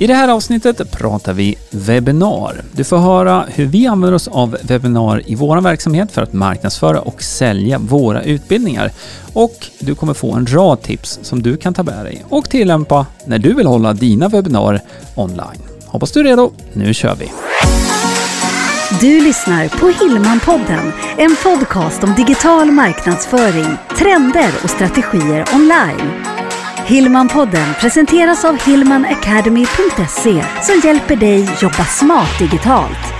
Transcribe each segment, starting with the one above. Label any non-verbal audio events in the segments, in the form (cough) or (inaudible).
I det här avsnittet pratar vi webbinar. Du får höra hur vi använder oss av webbinar i vår verksamhet för att marknadsföra och sälja våra utbildningar. Och du kommer få en rad tips som du kan ta med dig och tillämpa när du vill hålla dina webbinar online. Hoppas du är redo. Nu kör vi! Du lyssnar på Hillmanpodden, en podcast om digital marknadsföring, trender och strategier online. Hillmanpodden presenteras av hillmanacademy.se som hjälper dig jobba smart digitalt.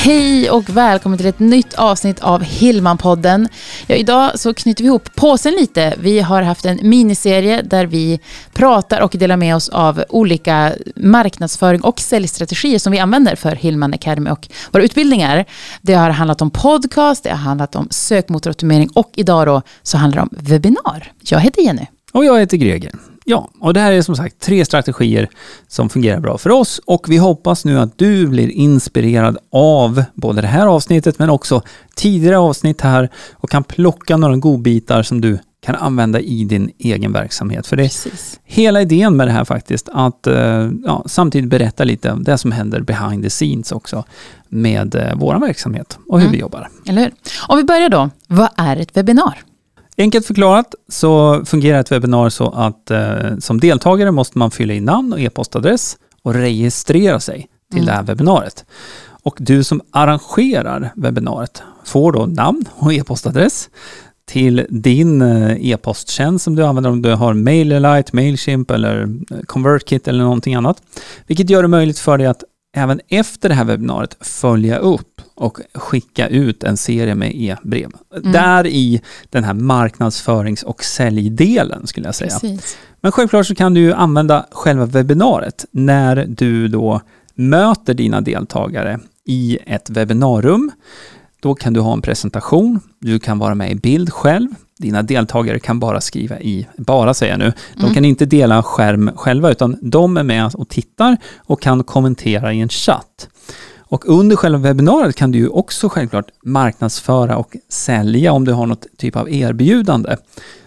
Hej och välkommen till ett nytt avsnitt av Hillmanpodden. Ja, idag så knyter vi ihop påsen lite. Vi har haft en miniserie där vi pratar och delar med oss av olika marknadsföring och säljstrategier som vi använder för Hillman Academy och våra utbildningar. Det har handlat om podcast, det har handlat om sökmotoroptimering och idag då så handlar det om webbinar. Jag heter Jenny. Och jag heter Greger. Ja, och det här är som sagt tre strategier som fungerar bra för oss och vi hoppas nu att du blir inspirerad av både det här avsnittet men också tidigare avsnitt här och kan plocka några godbitar som du kan använda i din egen verksamhet. För det är Precis. hela idén med det här faktiskt, att eh, ja, samtidigt berätta lite om det som händer behind the scenes också med eh, vår verksamhet och hur Mm. vi jobbar. Eller hur? Om vi börjar då, vad är ett webbinar? Enkelt förklarat så fungerar ett webbinar så att eh, som deltagare måste man fylla i namn och e-postadress och registrera sig till Mm. det här webbinariet. Och du som arrangerar webbinariet får då namn och e-postadress till din eh, e-posttjänst som du använder om du har MailerLite, Mailchimp eller eh, ConvertKit eller någonting annat. Vilket gör det möjligt för dig att även efter det här webbinariet följa upp och skicka ut en serie med e-brev. Mm. Där i den här marknadsförings och säljdelen skulle jag säga. Precis. Men självklart så kan du använda själva webbinariet när du då möter dina deltagare i ett webbinarium. Då kan du ha en presentation, du kan vara med i bild själv. Dina deltagare kan bara skriva i, bara säger jag nu, de Mm. kan inte dela skärm själva utan de är med och tittar och kan kommentera i en chatt. Och under själva webbinariet kan du ju också självklart marknadsföra och sälja om du har något typ av erbjudande.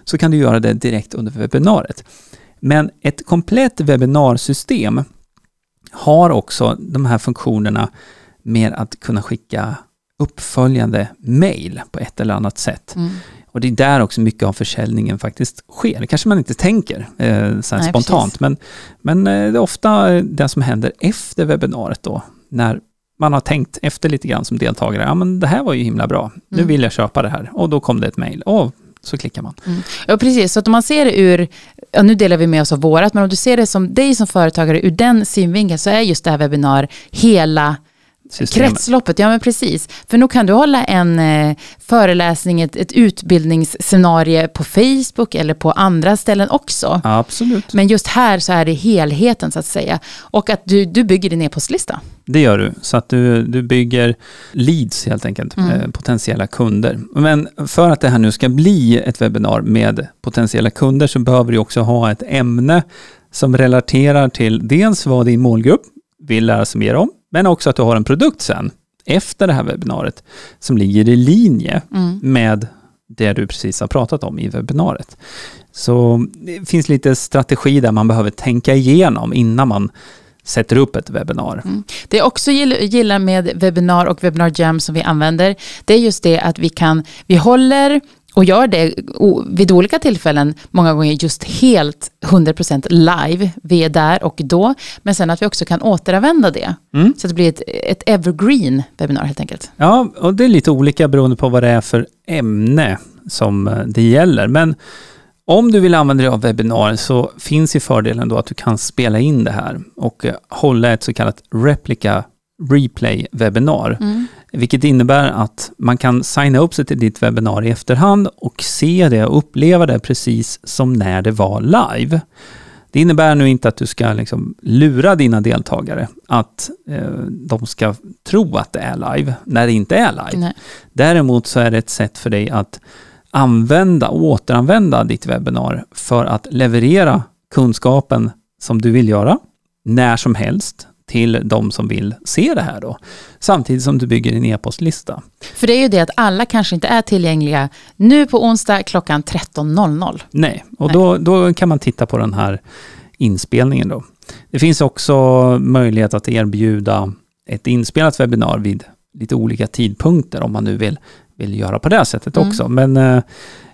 Så kan du göra det direkt under webbinariet. Men ett komplett webbinarsystem har också de här funktionerna med att kunna skicka uppföljande mail på ett eller annat sätt. Mm. Och det är där också mycket av försäljningen faktiskt sker. Det kanske man inte tänker eh, så Nej, spontant, precis. men, men eh, det är ofta det som händer efter webbinariet då, när man har tänkt efter lite grann som deltagare, ja men det här var ju himla bra, nu Mm. vill jag köpa det här. Och då kom det ett mejl, och så klickar man. Ja, precis. Så att om man ser det ur, ja, nu delar vi med oss av vårat, men om du ser det som dig som företagare ur den synvinkeln så är just det här webbinar hela Systemet. kretsloppet. Ja, men precis. För nu kan du hålla en eh, föreläsning, ett, ett utbildningsscenario på Facebook eller på andra ställen också. Absolut. Men just här så är det helheten så att säga. Och att du, du bygger din e-postlista. Det gör du, så att du, du bygger leads helt enkelt, Mm. eh, potentiella kunder. Men för att det här nu ska bli ett webbinar med potentiella kunder så behöver du också ha ett ämne som relaterar till dels vad din målgrupp vill lära sig mer om, men också att du har en produkt sen, efter det här webbinariet, som ligger i linje Mm. med det du precis har pratat om i webbinariet. Så det finns lite strategi där man behöver tänka igenom innan man sätter upp ett webbinar. Det jag också gill- gillar med webbinar och webbinar jam som vi använder, det är just det att vi kan, vi håller och gör det vid olika tillfällen, många gånger just helt 100% live, vi är där och då, men sen att vi också kan återanvända det. Mm. Så att det blir ett, ett evergreen webbinar helt enkelt. Ja, och det är lite olika beroende på vad det är för ämne som eh, det gäller. Men om du vill använda dig av webbinar så finns ju fördelen då att du kan spela in det här och eh, hålla ett så kallat replica replay-webbinar. Vilket innebär att man kan signa upp sig till ditt webbinar i efterhand och se det och uppleva det precis som när det var live. Det innebär nu inte att du ska liksom lura dina deltagare att eh, de ska tro att det är live när det inte är live. Nej. Däremot så är det ett sätt för dig att använda och återanvända ditt webbinar för att leverera kunskapen som du vill göra när som helst till de som vill se det här då. Samtidigt som du bygger din e-postlista. För det är ju det att alla kanske inte är tillgängliga nu på onsdag klockan 13.00. Nej, och Nej. Då, då kan man titta på den här inspelningen då. Det finns också möjlighet att erbjuda ett inspelat webbinar vid lite olika tidpunkter om man nu vill, vill göra på det sättet Mm. också. Men eh,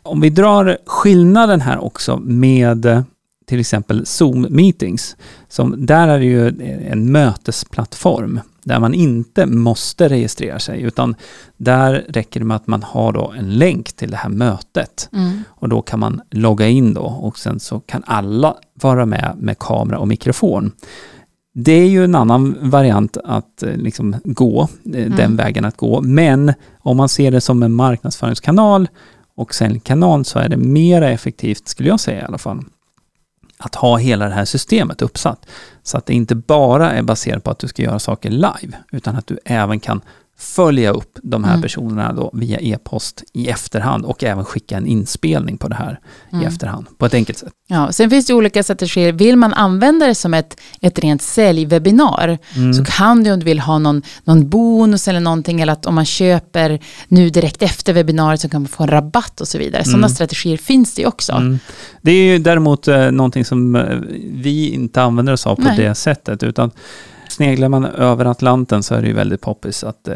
om vi drar skillnaden här också med eh, till exempel Zoom-meetings. Som, där är det ju en mötesplattform där man inte måste registrera sig utan där räcker det med att man har då en länk till det här mötet. Mm. Och då kan man logga in då och sen så kan alla vara med med kamera och mikrofon. Det är ju en annan variant att eh, liksom gå, eh, den vägen att gå. Men om man ser det som en marknadsföringskanal och säljkanal så är det mer effektivt, skulle jag säga i alla fall, att ha hela det här systemet uppsatt. Så att det inte bara är baserat på att du ska göra saker live, utan att du även kan följa upp de här Mm. personerna då via e-post i efterhand och även skicka en inspelning på det här i Mm. efterhand på ett enkelt sätt. Ja, sen finns det olika strategier. Vill man använda det som ett, ett rent säljwebbinar Mm. så kan du om du vill ha någon, någon bonus eller någonting eller att om man köper nu direkt efter webbinariet så kan man få en rabatt och så vidare. Sådana Mm. strategier finns det ju också. Mm. Det är ju däremot eh, någonting som eh, vi inte använder oss av på Nej. det sättet, utan sneglar man över Atlanten så är det ju väldigt poppis att eh,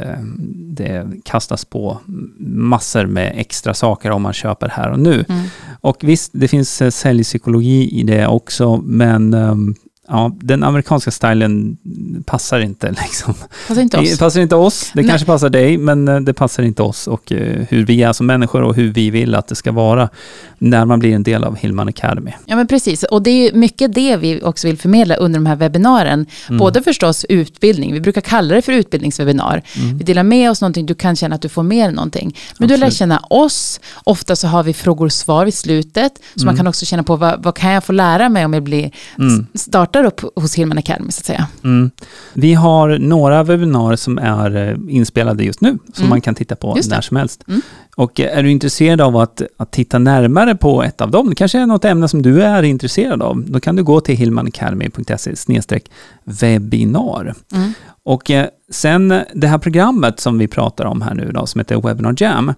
det kastas på massor med extra saker om man köper här och nu. Mm. Och visst, det finns eh, säljpsykologi i det också, men ehm, ja, den amerikanska stilen passar inte. (laughs) Liksom. Passar inte Det oss. passar inte oss, det Nej. kanske passar dig, men eh, det passar inte oss och eh, hur vi är som människor och hur vi vill att det ska vara när man blir en del av Hillman Academy. Ja men precis, och det är mycket det vi också vill förmedla under de här webbinaren. Mm. Både förstås utbildning, vi brukar kalla det för utbildningswebinar. Vi delar med oss någonting, du kan känna att du får med dig någonting. Men du lär Absolut. känna oss, ofta så har vi frågor och svar vid slutet. Så man kan också känna på vad, vad kan jag få lära mig om jag blir, Mm. s- startar upp hos Hillman Academy så att säga. Mm. Vi har några webbinarier som är eh, inspelade just nu, som Mm. man kan titta på när som helst. Mm. Och eh, är du intresserad av att, att titta närmare på ett av dem, det kanske är något ämne som du är intresserad av, då kan du gå till hillmanacademy.se webbinar. Mm. Och eh, sen det här programmet som vi pratar om här nu då, som heter Webinar Jam,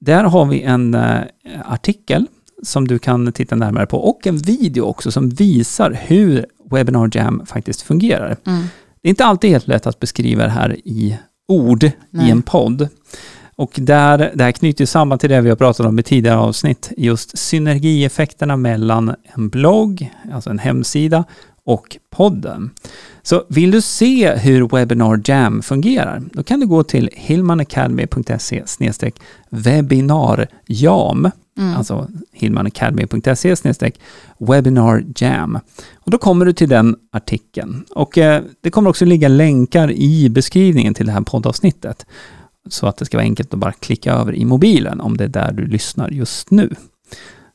där har vi en artikel som du kan titta närmare på och en video också som visar hur Webinar Jam faktiskt fungerar. Mm. Det är inte alltid helt lätt att beskriva det här i ord Nej. i en podd. Och där, det här knyter samman till det vi har pratat om i tidigare avsnitt, just synergieffekterna mellan en blogg, alltså en hemsida, och podden. Så vill du se hur Webinar Jam fungerar, då kan du gå till hillmanacademy.se webinarjam, Mm. alltså hillmanacademy.se webinarjam. Och då kommer du till den artikeln. Och eh, det kommer också ligga länkar i beskrivningen till det här poddavsnittet. Så att det ska vara enkelt att bara klicka över i mobilen om det är där du lyssnar just nu.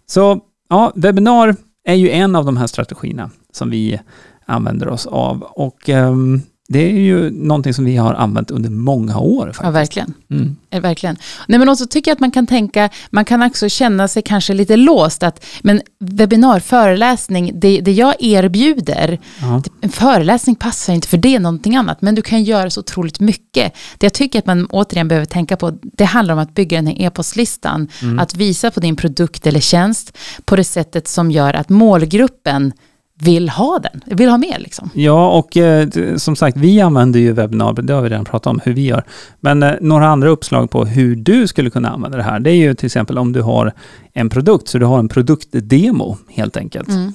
Så ja, webbinar är ju en av de här strategierna som vi använder oss av. Och ehm, det är ju någonting som vi har använt under många år faktiskt. Ja, verkligen. Mm. Eh, Verkligen. Nej, men också tycker jag att man kan tänka, man kan också känna sig kanske lite låst, att men webbinar, föreläsning, det, det jag erbjuder, Ja. en föreläsning passar inte för det är någonting annat, men du kan göra så otroligt mycket. Det jag tycker att man återigen behöver tänka på, det handlar om att bygga den här e-postlistan, att visa på din produkt eller tjänst på det sättet som gör att målgruppen vill ha den, vill ha mer liksom. Ja, och eh, som sagt, vi använder ju webbinar, det har vi redan pratat om hur vi gör. Men eh, några andra uppslag på hur du skulle kunna använda det här, det är ju till exempel om du har en produkt, så du har en produktdemo helt enkelt. Mm.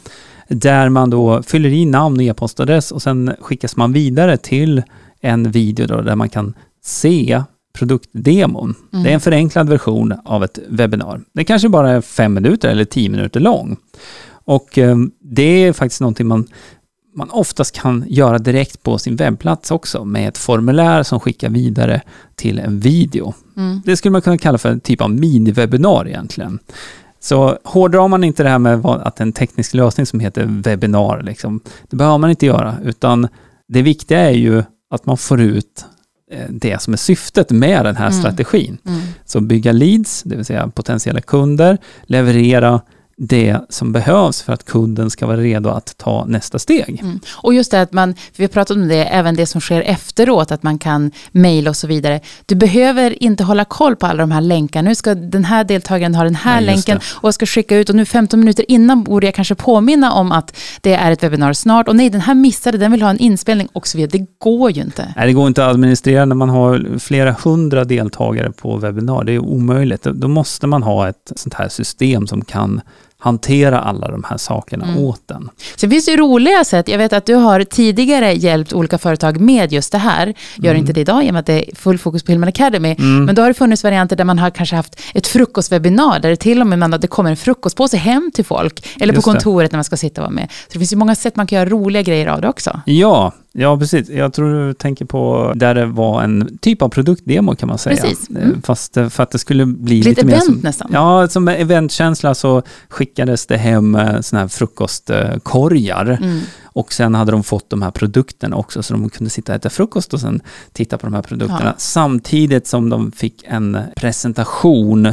Där man då fyller i namn och e-postadress och sen skickas man vidare till en video då, där man kan se produktdemon. Det är en förenklad version av ett webbinar. Det kanske bara är fem minuter eller tio minuter lång. Och eh, det är faktiskt någonting man, man oftast kan göra direkt på sin webbplats också med ett formulär som skickar vidare till en video. Mm. Det skulle man kunna kalla för en typ av miniwebbinar egentligen. Så hårdrar man inte det här med att en teknisk lösning som heter webbinar, liksom, det behöver man inte göra, utan det viktiga är ju att man får ut eh, det som är syftet med den här Mm. strategin. Mm. Så bygga leads, det vill säga potentiella kunder, leverera det som behövs för att kunden ska vara redo att ta nästa steg. Mm. Och just det att man, vi har pratat om det, även det som sker efteråt, att man kan mejla och så vidare. Du behöver inte hålla koll på alla de här länkarna. Nu ska den här deltagaren ha den här Nej, länken det. och jag ska skicka ut och nu 15 minuter innan borde jag kanske påminna om att det är ett webbinar snart och nej, den här missade, den vill ha en inspelning och så vidare. Det går ju inte. Nej, det går inte att administrera när man har flera hundra deltagare på webbinar. Det är omöjligt. Då måste man ha ett sånt här system som kan hantera alla de här sakerna Mm. åt en. Sen finns det ju roliga sätt. Jag vet att du har tidigare hjälpt olika företag med just det här. Gör Mm. inte det idag i och med att det är full fokus på Hillman Academy. Men då har det funnits varianter där man har kanske haft ett frukostwebinar där det till och med man, det kommer en frukostpåse hem till folk. Eller på Just det. kontoret när man ska sitta och vara med. Så det finns ju många sätt man kan göra roliga grejer av det också. Ja, ja precis. Jag tror du tänker på där det var en typ av produktdemo kan man säga. Precis. Eh, Mm. Fast för att det skulle bli Lite lite, mer event som, nästan. Ja, som eventkänsla så skickades det hem eh, såna här frukostkorgar. Mm. Och sen hade de fått de här produkterna också, så de kunde sitta och äta frukost och sen titta på de här produkterna. Ja. Samtidigt som de fick en presentation,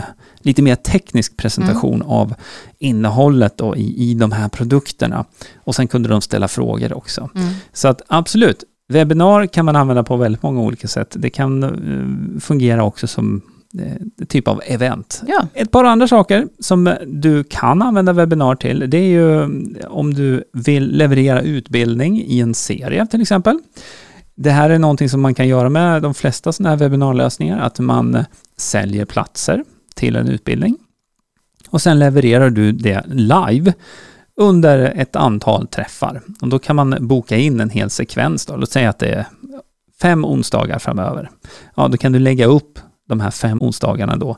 lite mer teknisk presentation Mm. av innehållet då i, i de här produkterna. Och sen kunde de ställa frågor också. Mm. Så att absolut, webbinar kan man använda på väldigt många olika sätt. Det kan eh, fungera också som eh, typ av event. Ja. Ett par andra saker som du kan använda webbinar till, det är ju om du vill leverera utbildning i en serie till exempel. Det här är någonting som man kan göra med de flesta sådana här webbinarlösningar, att man säljer platser till en utbildning. Och sen levererar du det live under ett antal träffar. Och då kan man boka in en hel sekvens. Då. Låt säga att det är fem onsdagar framöver. Ja, då kan du lägga upp de här fem onsdagarna då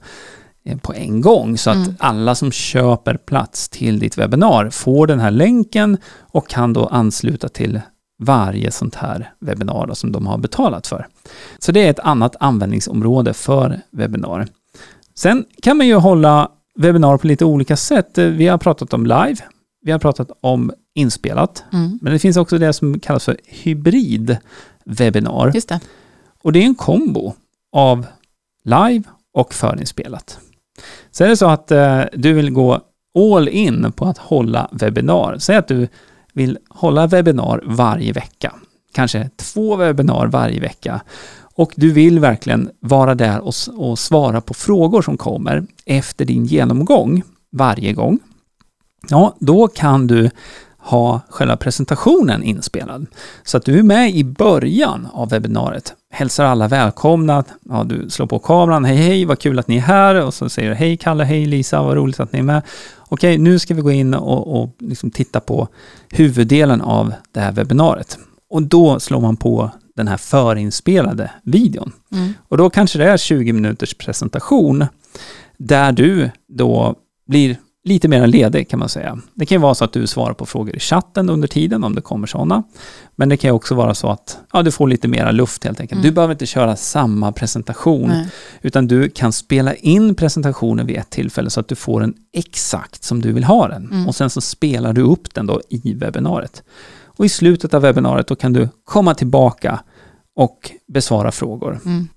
eh, på en gång så att Mm. alla som köper plats till ditt webbinar får den här länken och kan då ansluta till varje sånt här webbinar som de har betalat för. Så det är ett annat användningsområde för webbinar. Sen kan man ju hålla webbinar på lite olika sätt. Eh, Vi har pratat om live, vi har pratat om inspelat, Mm. men det finns också det som kallas för hybrid webbinar. Just det. Och det är en kombo av live och förinspelat. Så är det så att eh, du vill gå all in på att hålla webbinar. Säg att du vill hålla webbinar varje vecka. Kanske två webbinar varje vecka. Och du vill verkligen vara där och, och svara på frågor som kommer efter din genomgång varje gång. Ja, då kan du ha själva presentationen inspelad. Så att du är med i början av webbinariet, hälsar alla välkomna, ja, du slår på kameran, hej hej, vad kul att ni är här, och så säger du hej Kalle, hej Lisa, vad roligt att ni är med. Okej, nu ska vi gå in och, och liksom titta på huvuddelen av det här webbinariet. Och då slår man på den här förinspelade videon. Mm. Och då kanske det är 20 minuters presentation där du då blir lite mer ledig kan man säga. Det kan ju vara så att du svarar på frågor i chatten under tiden om det kommer sådana. Men det kan ju också vara så att ja, du får lite mera luft helt enkelt. Mm. Du behöver inte köra samma presentation Nej. utan du kan spela in presentationen vid ett tillfälle så att du får den exakt som du vill ha den. Mm. Och sen så spelar du upp den då i webbinariet. Och i slutet av webbinariet kan du komma tillbaka och besvara frågor. Mm.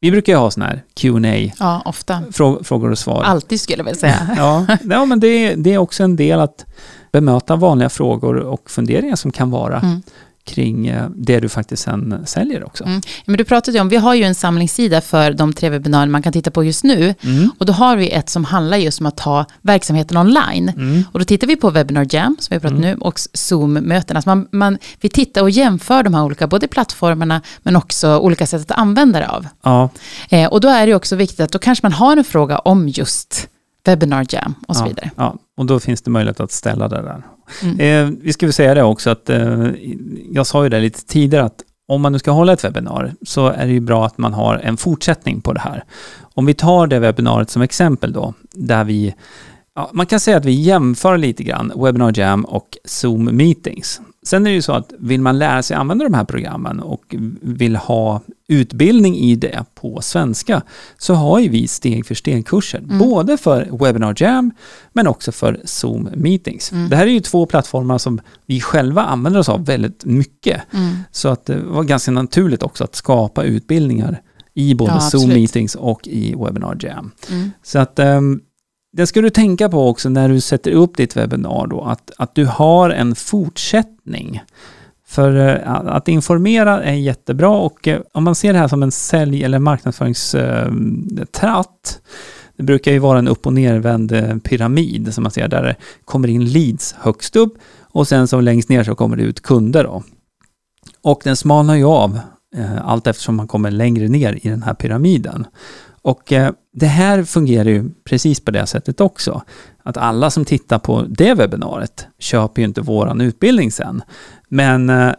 Vi brukar ju ha sådana här Q&A Ja, ofta. frå- frågor och svar. Alltid skulle jag väl säga. (laughs) Ja, ja men det, är- det är också en del att bemöta vanliga frågor och funderingar som kan vara Mm. Kring eh, det du faktiskt sen säljer också. Mm. Men du pratade ju om, vi har ju en samlingssida för de tre webbinarier man kan titta på just nu. Mm. Och då har vi ett som handlar just om att ta verksamheten online. Mm. Och då tittar vi på Webinar Jam, som vi har pratat Mm. nu, och Zoom-möten. Alltså man, man, vi tittar och jämför de här olika, både plattformarna, men också olika sätt att använda det av. Ja, Eh, och då är det också viktigt att då kanske man har en fråga om just Webinar Jam och så ja, vidare. Ja, och då finns det möjlighet att ställa det där. Mm. Eh, vi ska väl säga det också att eh, jag sa ju det lite tidigare att om man nu ska hålla ett webbinar så är det ju bra att man har en fortsättning på det här. Om vi tar det webbinariet som exempel då, där vi Ja, man kan säga att vi jämför lite grann Webinar Jam och Zoom Meetings. Sen är det ju så att vill man lära sig använda de här programmen och vill ha utbildning i det på svenska så har ju vi steg för steg-kurser. Mm. Både för Webinar Jam men också för Zoom Meetings. Mm. Det här är ju två plattformar som vi själva använder oss av väldigt mycket. Mm. Så att det var ganska naturligt också att skapa utbildningar i både Ja, Zoom. Meetings och i Webinar Jam. Mm. Så att ehm, det ska du tänka på också när du sätter upp ditt webbinar då, att, att du har en fortsättning. För eh, att informera är jättebra och eh, om man ser det här som en sälj eller marknadsföringstratt, eh, det brukar ju vara en upp och nervänd pyramid som man ser där det kommer in leads högst upp och sen så längst ner så kommer det ut kunder då. Och den smalnar ju av allt eftersom man kommer längre ner i den här pyramiden. Och det här fungerar ju precis på det sättet också. Att alla som tittar på det webbinariet köper ju inte våran utbildning sen. Men eh,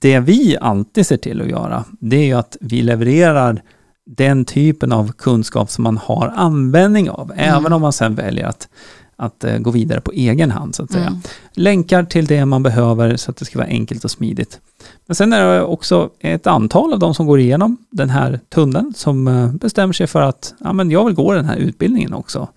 det vi alltid ser till att göra, det är ju att vi levererar den typen av kunskap som man har användning av, mm. även om man sen väljer att, att uh, gå vidare på egen hand, så att säga. Mm. Länkar till det man behöver så att det ska vara enkelt och smidigt. Men sen är det också ett antal av de som går igenom den här tunneln som uh, bestämmer sig för att ja, men jag vill gå den här utbildningen också.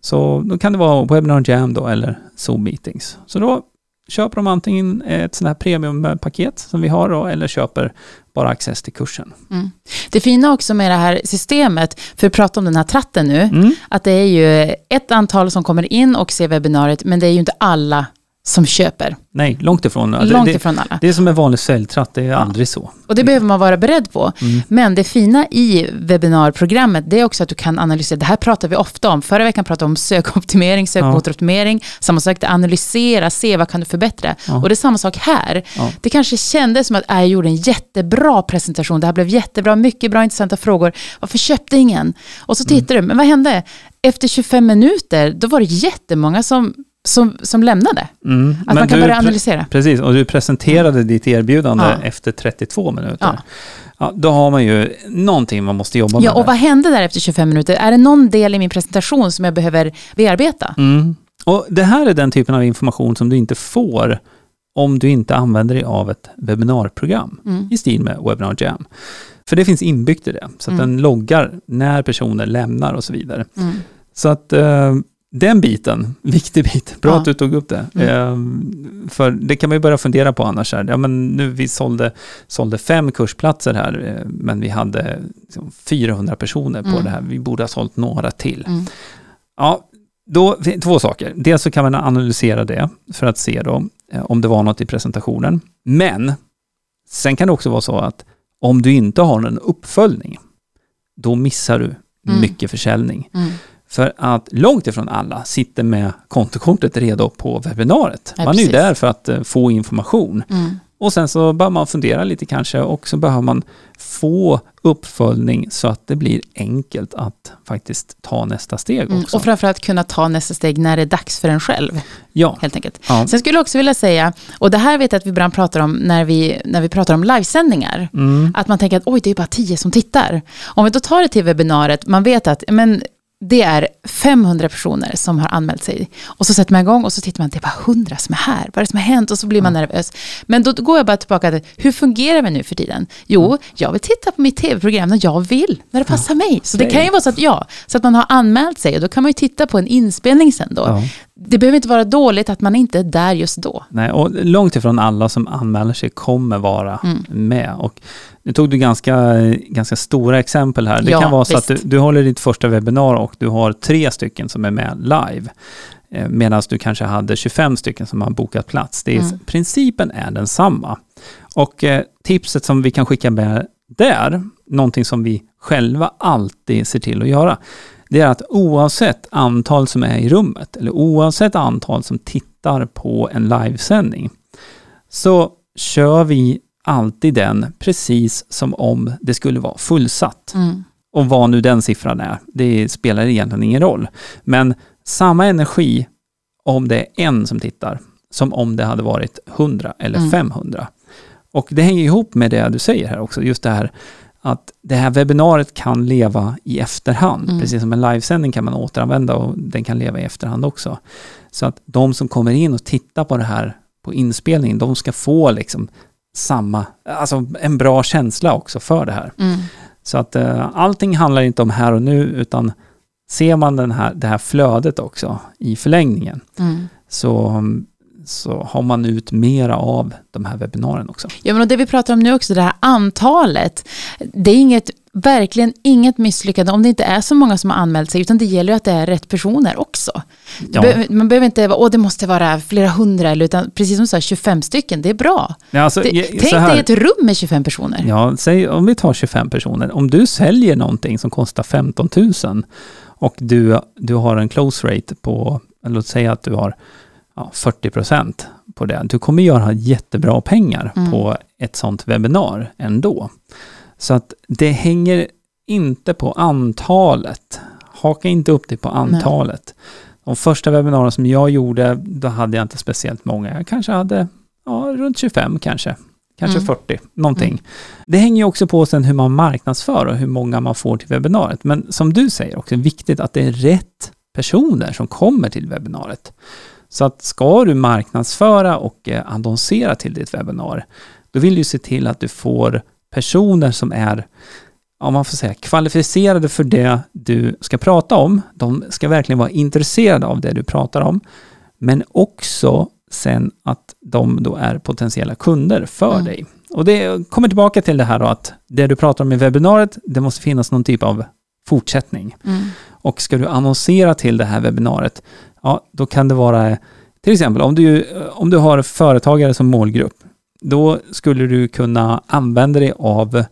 Så då kan det vara Webinar Jam då eller Zoom Meetings. Så då köper de antingen ett sånt här premiumpaket som vi har då, eller köper bara access till kursen. Mm. Det fina också med det här systemet, för att prata om den här tratten nu, mm. att det är ju ett antal som kommer in och ser webbinariet, men det är ju inte alla som köper. Nej, långt ifrån. Långt ifrån alla. Det är som en vanlig säljtratt, det är ja. aldrig så. Och det behöver man vara beredd på. Mm. Men det fina i webbinarprogrammet, det är också att du kan analysera, det här pratar vi ofta om. Förra veckan pratade vi om sökoptimering, sökmotoroptimering, ja. samma sak, analysera, se vad kan du förbättra. Ja. Och det är samma sak här. Ja. Det kanske kändes som att jag gjorde en jättebra presentation, det här blev jättebra, mycket bra intressanta frågor. Varför köpte ingen? Och så tittar mm. du, men vad hände? Efter 25 minuter, då var det jättemånga som som, som lämnade. Mm. Att Men man kan börja analysera. Precis, och du presenterade mm. ditt erbjudande ja. efter 32 minuter. Ja. ja. då har man ju någonting man måste jobba med. Ja, och där. vad hände där efter 25 minuter? Är det någon del i min presentation som jag behöver bearbeta? Mm. Och det här är den typen av information som du inte får om du inte använder dig av ett webbinarprogram mm. i stil med Webinar Jam. För det finns inbyggt i det, så att mm. den loggar när personer lämnar och så vidare. Mm. Så att eh, den biten, viktig bit, bra ja. att du tog upp det. Mm. Ehm, för det kan man ju börja fundera på annars. Här. Ja, men nu vi sålde, sålde fem kursplatser här, eh, men vi hade liksom 400 personer på mm. det här. Vi borde ha sålt några till. Mm. Ja, då, två saker. Dels så kan man analysera det för att se då eh, om det var något i presentationen. Men sen kan det också vara så att om du inte har en uppföljning, då missar du mm. mycket försäljning. Mm. För att långt ifrån alla sitter med kontokortet redo på webbinariet. Man är ju där för att uh, få information. Mm. Och sen så behöver man fundera lite kanske och så behöver man få uppföljning så att det blir enkelt att faktiskt ta nästa steg mm, också. Och framförallt kunna ta nästa steg när det är dags för en själv. Ja. Helt enkelt. Ja. Sen skulle jag också vilja säga, och det här vet jag att vi ibland pratar om när vi, när vi pratar om livesändningar, mm. att man tänker att oj, det är bara tio som tittar. Om vi då tar det till webbinariet, man vet att men, det är 500 personer som har anmält sig. Och så sätter man igång och så tittar man, det är bara 100 som är här. Vad är det som har hänt? Och så blir man mm. nervös. Men då går jag bara tillbaka till, hur fungerar vi nu för tiden? Jo, mm. jag vill titta på mitt tv-program när jag vill, när det passar mig. Så det kan ju vara så att, ja, så att man har anmält sig och då kan man ju titta på en inspelning sen då. Ja. Det behöver inte vara dåligt att man inte är där just då. Nej, och långt ifrån alla som anmäler sig kommer vara mm. med. Och nu tog du ganska, ganska stora exempel här. Det ja, kan vara så visst. att du, du håller ditt första webbinar och du har tre stycken som är med live. Eh, Medan du kanske hade 25 stycken som har bokat plats. Det är, mm. Principen är densamma. Och eh, tipset som vi kan skicka med där, någonting som vi själva alltid ser till att göra, det är att oavsett antal som är i rummet, eller oavsett antal som tittar på en livesändning, så kör vi alltid den precis som om det skulle vara fullsatt. Mm. Och vad nu den siffran är, det spelar egentligen ingen roll. Men samma energi om det är en som tittar, som om det hade varit 100 eller mm. 500. Och det hänger ihop med det du säger här också, just det här att det här webbinariet kan leva i efterhand. Mm. Precis som en livesändning kan man återanvända och den kan leva i efterhand också. Så att de som kommer in och tittar på det här på inspelningen, de ska få liksom samma, alltså en bra känsla också för det här. Mm. Så att uh, allting handlar inte om här och nu, utan ser man den här, det här flödet också i förlängningen, mm. så, så har man ut mera av de här webbinarierna också. Ja, men och det vi pratar om nu också, det här antalet, det är inget verkligen inget misslyckande om det inte är så många som har anmält sig, utan det gäller ju att det är rätt personer också. Ja. Be- Man behöver inte vara, åh det måste vara flera hundra, eller, utan precis som du sa, 25 stycken, det är bra. Ja, alltså, Det, ge- tänk dig ett rum med 25 personer. Ja, säg om vi tar 25 personer. Om du säljer någonting som kostar 15 000 och du, du har en close rate på, låt säga att du har ja, 40 procent på det. Du kommer göra jättebra pengar Mm. på ett sånt webbinar ändå. Så att det hänger inte på antalet. Haka inte upp dig på antalet. De första webbinarierna som jag gjorde, då hade jag inte speciellt många. Jag kanske hade ja, runt 25 kanske. Kanske Mm. 40, någonting. Mm. Det hänger ju också på sen hur man marknadsför och hur många man får till webbinariet. Men som du säger också, viktigt att det är rätt personer som kommer till webbinariet. Så att ska du marknadsföra och eh, annonsera till ditt webbinar, då vill du se till att du får personer som är, om man får säga, kvalificerade för det du ska prata om. De ska verkligen vara intresserade av det du pratar om, men också sen att de då är potentiella kunder för Mm. dig. Och det kommer tillbaka till det här då att det du pratar om i webbinariet, det måste finnas någon typ av fortsättning. Mm. Och ska du annonsera till det här webbinariet, ja, då kan det vara, till exempel om du, om du har företagare som målgrupp, då skulle du kunna använda dig av,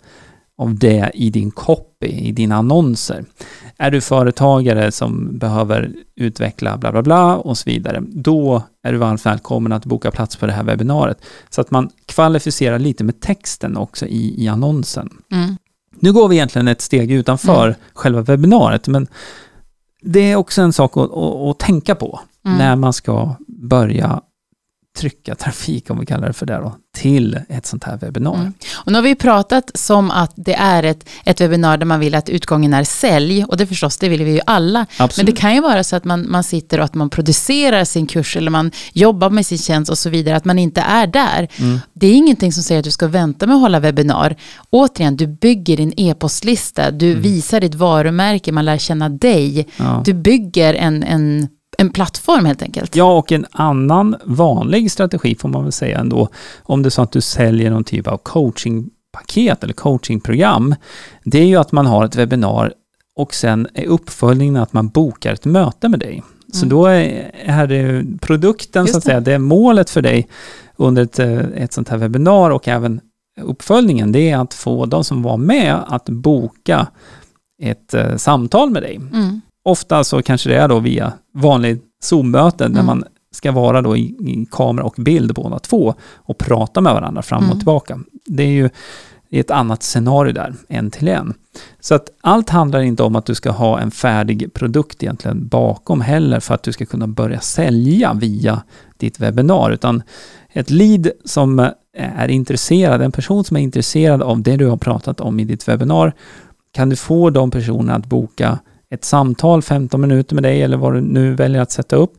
av det i din copy, i dina annonser. Är du företagare som behöver utveckla bla bla bla och så vidare, då är du varmt välkommen att boka plats på det här webbinariet. Så att man kvalificerar lite med texten också i, i annonsen. Mm. Nu går vi egentligen ett steg utanför Mm. själva webbinariet, men det är också en sak att, att, att tänka på Mm. när man ska börja trycka trafik, om vi kallar det för det då, till ett sånt här webbinar. Mm. Och nu har vi pratat som att det är ett, ett webbinar där man vill att utgången är sälj, och det förstås, det vill vi ju alla. Men Absolut. det kan ju vara så att man, man sitter och att man producerar sin kurs eller man jobbar med sin tjänst och så vidare, att man inte är där. Mm. Det är ingenting som säger att du ska vänta med att hålla webbinar. Återigen, du bygger din e-postlista, du Mm. visar ditt varumärke, man lär känna dig. Ja. Du bygger en, en, en plattform helt enkelt. Ja, och en annan vanlig strategi får man väl säga ändå, om det är så att du säljer någon typ av coachingpaket eller coachingprogram, det är ju att man har ett webbinar och sen är uppföljningen att man bokar ett möte med dig. Så Mm. då är det produkten, Just så att det. säga, det är målet för dig under ett, eh, ett sånt här webbinar och även uppföljningen, det är att få de som var med att boka ett eh, samtal med dig. Mm. Ofta så kanske det är då via vanlig Zoom-möten där Mm. man ska vara då i, i kamera och bild båda två och prata med varandra fram och Mm. tillbaka. Det är ju ett annat scenario där, en till en. Så att allt handlar inte om att du ska ha en färdig produkt egentligen bakom heller för att du ska kunna börja sälja via ditt webbinar, utan ett lead som är intresserad, en person som är intresserad av det du har pratat om i ditt webbinar, kan du få de personerna att boka ett samtal 15 minuter med dig eller vad du nu väljer att sätta upp,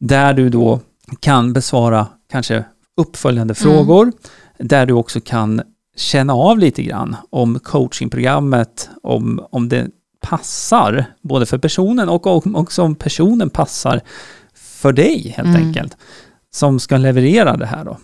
där du då kan besvara kanske uppföljande Mm. frågor, där du också kan känna av lite grann om coachingprogrammet, om, om det passar både för personen och också om personen passar för dig helt Mm. enkelt, som ska leverera det här då.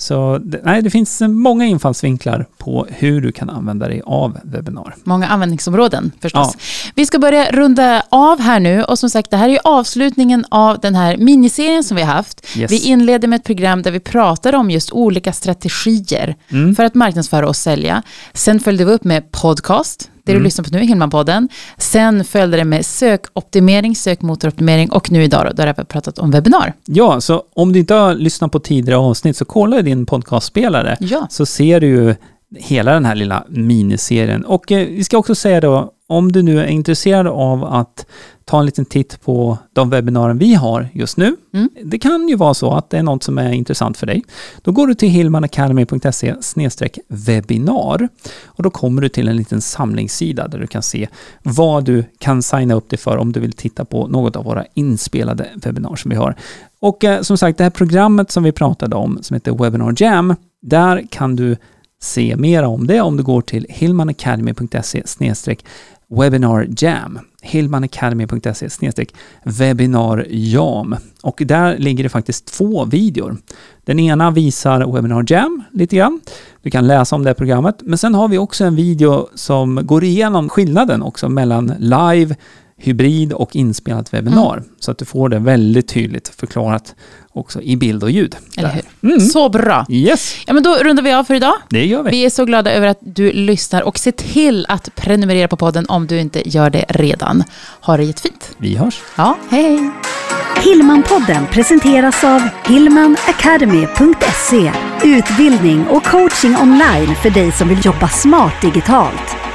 Så det, nej, det finns många infallsvinklar på hur du kan använda dig av webbinar. Många användningsområden förstås. Vi ska börja runda av här nu och som sagt det här är avslutningen av den här miniserien som vi har haft. Yes. Vi inleder med ett program där vi pratar om just olika strategier Mm. för att marknadsföra och sälja. Sen följde vi upp med podcast, det du Mm. lyssnar på nu, Hillman-podden. Sen följde det med sökoptimering, sökmotoroptimering och nu idag då, då har vi pratat om webbinar. Ja, så om du inte har lyssnat på tidigare avsnitt så kolla i din podcastspelare Ja. så ser du ju hela den här lilla miniserien. Och eh, vi ska också säga då, om du nu är intresserad av att ta en liten titt på de webbinarier vi har just nu. Mm. Det kan ju vara så att det är något som är intressant för dig. Då går du till hillmanacademy.se webinar och då kommer du till en liten samlingssida där du kan se vad du kan signa upp dig för om du vill titta på något av våra inspelade webbinar som vi har. Och eh, som sagt, det här programmet som vi pratade om som heter Webinar Jam, där kan du se mer om det om du går till hillmanacademy.se Webinar Jam. hillmanacademy.se webinar jam. Och där ligger det faktiskt två videor. Den ena visar Webinar Jam lite grann. Du kan läsa om det programmet. Men sen har vi också en video som går igenom skillnaden också mellan live, hybrid och inspelat webbinar. Mm. Så att du får det väldigt tydligt förklarat också i bild och ljud. Eller hur? Mm. Så bra. Yes. Ja, men då rundar vi av för idag. Det gör vi. Vi är så glada över att du lyssnar och se till att prenumerera på podden om du inte gör det redan. Ha det jättefint. Vi hörs. Ja, hej hej. Hillmanpodden presenteras av hillmanacademy.se Utbildning och coaching online för dig som vill jobba smart digitalt.